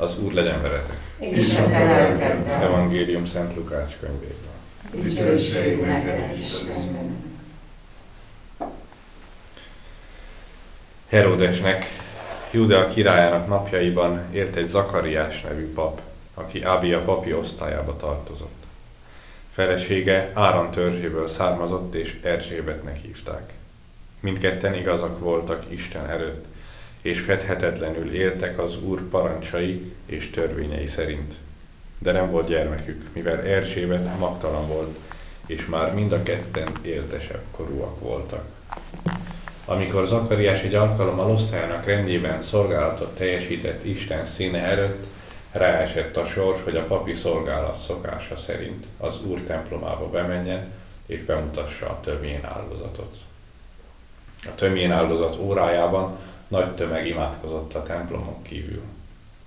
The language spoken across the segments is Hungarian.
Az Úr legyen veletek. A te. Evangélium Szent Lukács könyvéből. Dicsőség neked, Istenem. Herodesnek, Judea királyának napjaiban élt egy Zakariás nevű pap, aki Ábia papi osztályába tartozott. Felesége Áron törzséből származott, és Erzsébetnek hívták. Mindketten igazak voltak Isten előtt, és fedhetetlenül éltek az Úr parancsai és törvényei szerint. De nem volt gyermekük, mivel Erzsébet magtalan volt, és már mind a ketten éltesebb korúak voltak. Amikor Zakariás egy alkalommal osztályának rendjében szolgálatot teljesített Isten színe előtt, ráesett a sors, hogy a papi szolgálat szokása szerint az Úr templomába bemenjen, és bemutassa a tömjén áldozatot. A tömjén áldozat órájában nagy tömeg imádkozott a templomon kívül.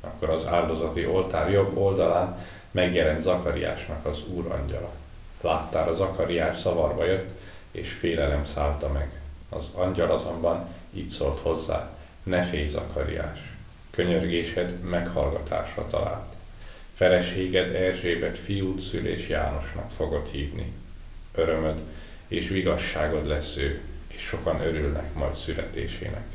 Akkor az áldozati oltár jobb oldalán megjelent Zakariásnak az Úr angyala. Láttára Zakariás szavarba jött, és félelem szállta meg. Az angyal azonban így szólt hozzá, ne félj Zakariás, könyörgésed meghallgatásra talált. Feleséged Erzsébet fiút szülés Jánosnak fogod hívni. Örömöd és vigasságod lesz ő, és sokan örülnek majd születésének.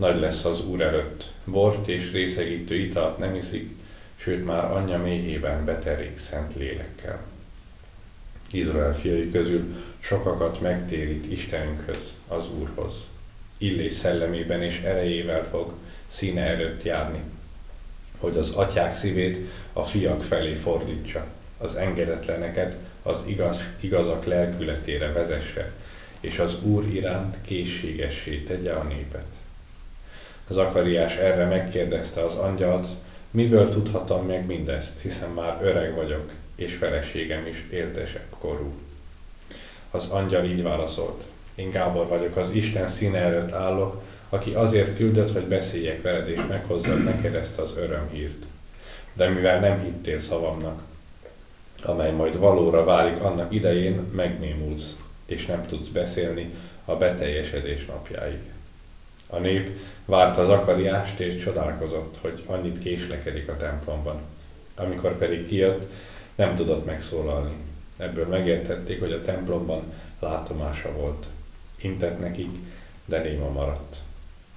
Nagy lesz az Úr előtt, bort és részegítő italt nem iszik, sőt már anyja méhében beterik szent lélekkel. Izrael fiai közül sokakat megtérít Istenünkhöz, az Úrhoz. Illés szellemében és erejével fog színe előtt járni, hogy az atyák szívét a fiak felé fordítsa, az engedetleneket az igaz, igazak lelkületére vezesse, és az Úr iránt készségessé tegye a népet. Zakariás erre megkérdezte az angyalt, miből tudhatom meg mindezt, hiszen már öreg vagyok, és feleségem is éltesebb korú. Az angyal így válaszolt, én Gábor vagyok, az Isten színe előtt állok, aki azért küldött, hogy beszéljek veled, és meghozzad neked ezt az örömhírt. De mivel nem hittél szavamnak, amely majd valóra válik annak idején, megnémulsz, és nem tudsz beszélni a beteljesedés napjáig. A nép várta Zakariást és csodálkozott, hogy annyit késlekedik a templomban. Amikor pedig kijött, nem tudott megszólalni. Ebből megértették, hogy a templomban látomása volt. Intett nekik, de néma maradt.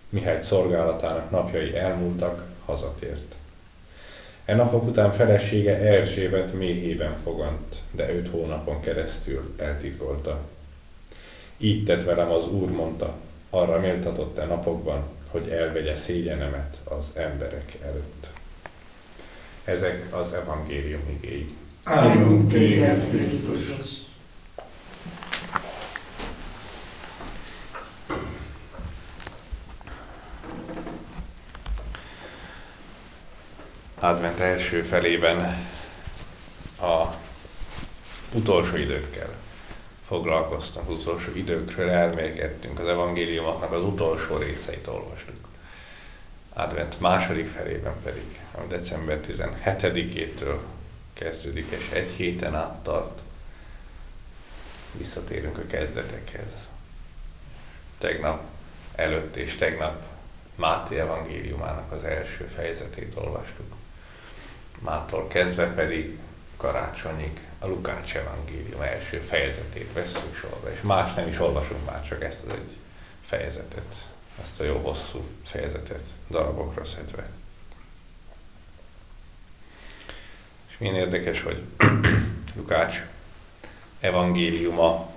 Mihály szolgálatának napjai elmúltak, hazatért. E napok után felesége Erzsébet méhében fogant, de öt hónapon keresztül eltitkolta. Így tett velem az Úr, mondta, arra méltatott e napokban, hogy elvegye szégyenemet az emberek előtt. Ezek az evangélium igéi. Áldunk téged, Krisztus! Advent első felében a utolsó időkkel foglalkoztunk, az utolsó időkről elmélkedtünk, az evangéliumoknak az utolsó részeit olvastuk. Advent második felében pedig, ami december 17-től kezdődik, és egy héten át tart, visszatérünk a kezdetekhez. Tegnap előtt és tegnap Máté evangéliumának az első fejezetét olvastuk. Mától kezdve pedig karácsonyig a Lukács evangélium első fejezetét veszünk sorba, és más nem is olvasunk már, csak ezt az egy fejezetet, ezt a jó hosszú fejezetet darabokra szedve. És milyen érdekes, hogy Lukács evangéliuma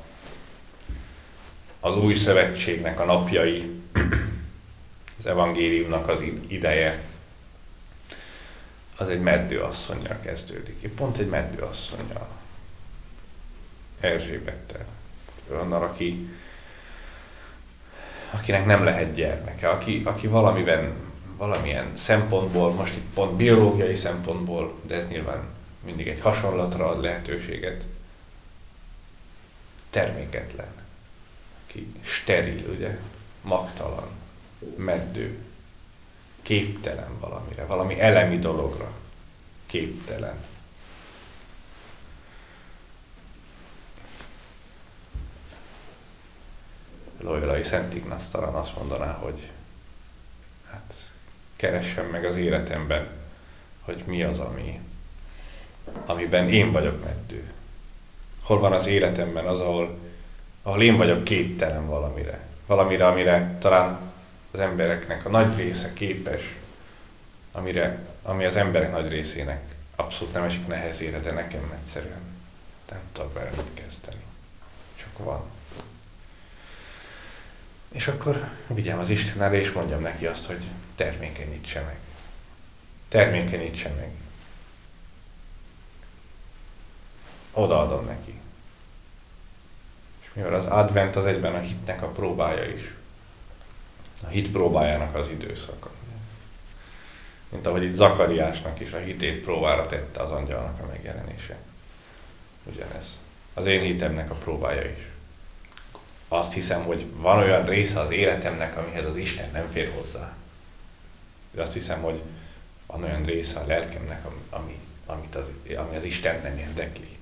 az új szövetségnek a napjai, az evangéliumnak az ideje, az egy meddőasszonyjal kezdődik. Pont egy meddőasszonyjal. Erzsébettel. Annal, aki, akinek nem lehet gyermeke, aki, aki valamiben, valamilyen szempontból, most itt pont biológiai szempontból, de ez nyilván mindig egy hasonlatra ad lehetőséget, terméketlen, aki steril, ugye, magtalan, meddő, képtelen valamire, valami elemi dologra képtelen. Loyolai Szent Ignász talán azt mondaná, hogy hát keressen meg az életemben hogy mi az, ami, amiben én vagyok meddő. Hol van az életemben az, ahol, ahol én vagyok képtelen valamire. Valamire, amire talán az embereknek a nagy része képes, amire, ami az emberek nagy részének abszolút nem esik nehezére, de nekem egyszerűen nem tudok vele mit kezdeni. Csak van. És akkor vigyem az Isten elé, és mondjam neki azt, hogy termékenyítse meg. Termékenyítse meg. Odaadom neki. És mivel az advent az egyben a hitnek a próbája is. A hit próbájának az időszaka. Mint ahogy itt Zakariásnak is a hitét próbára tette az angyalnak a megjelenése. Ugyanez. Az én hitemnek a próbája is azt hiszem, hogy van olyan része az életemnek, amihez az Isten nem fér hozzá. De azt hiszem, hogy van olyan része a lelkemnek, ami, amit az, ami az Isten nem érdekli.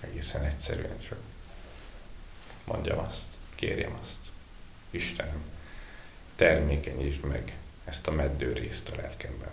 Egészen egyszerűen csak mondjam azt, kérjem azt. Istenem, termékenyítsd meg ezt a meddő részt a lelkemben.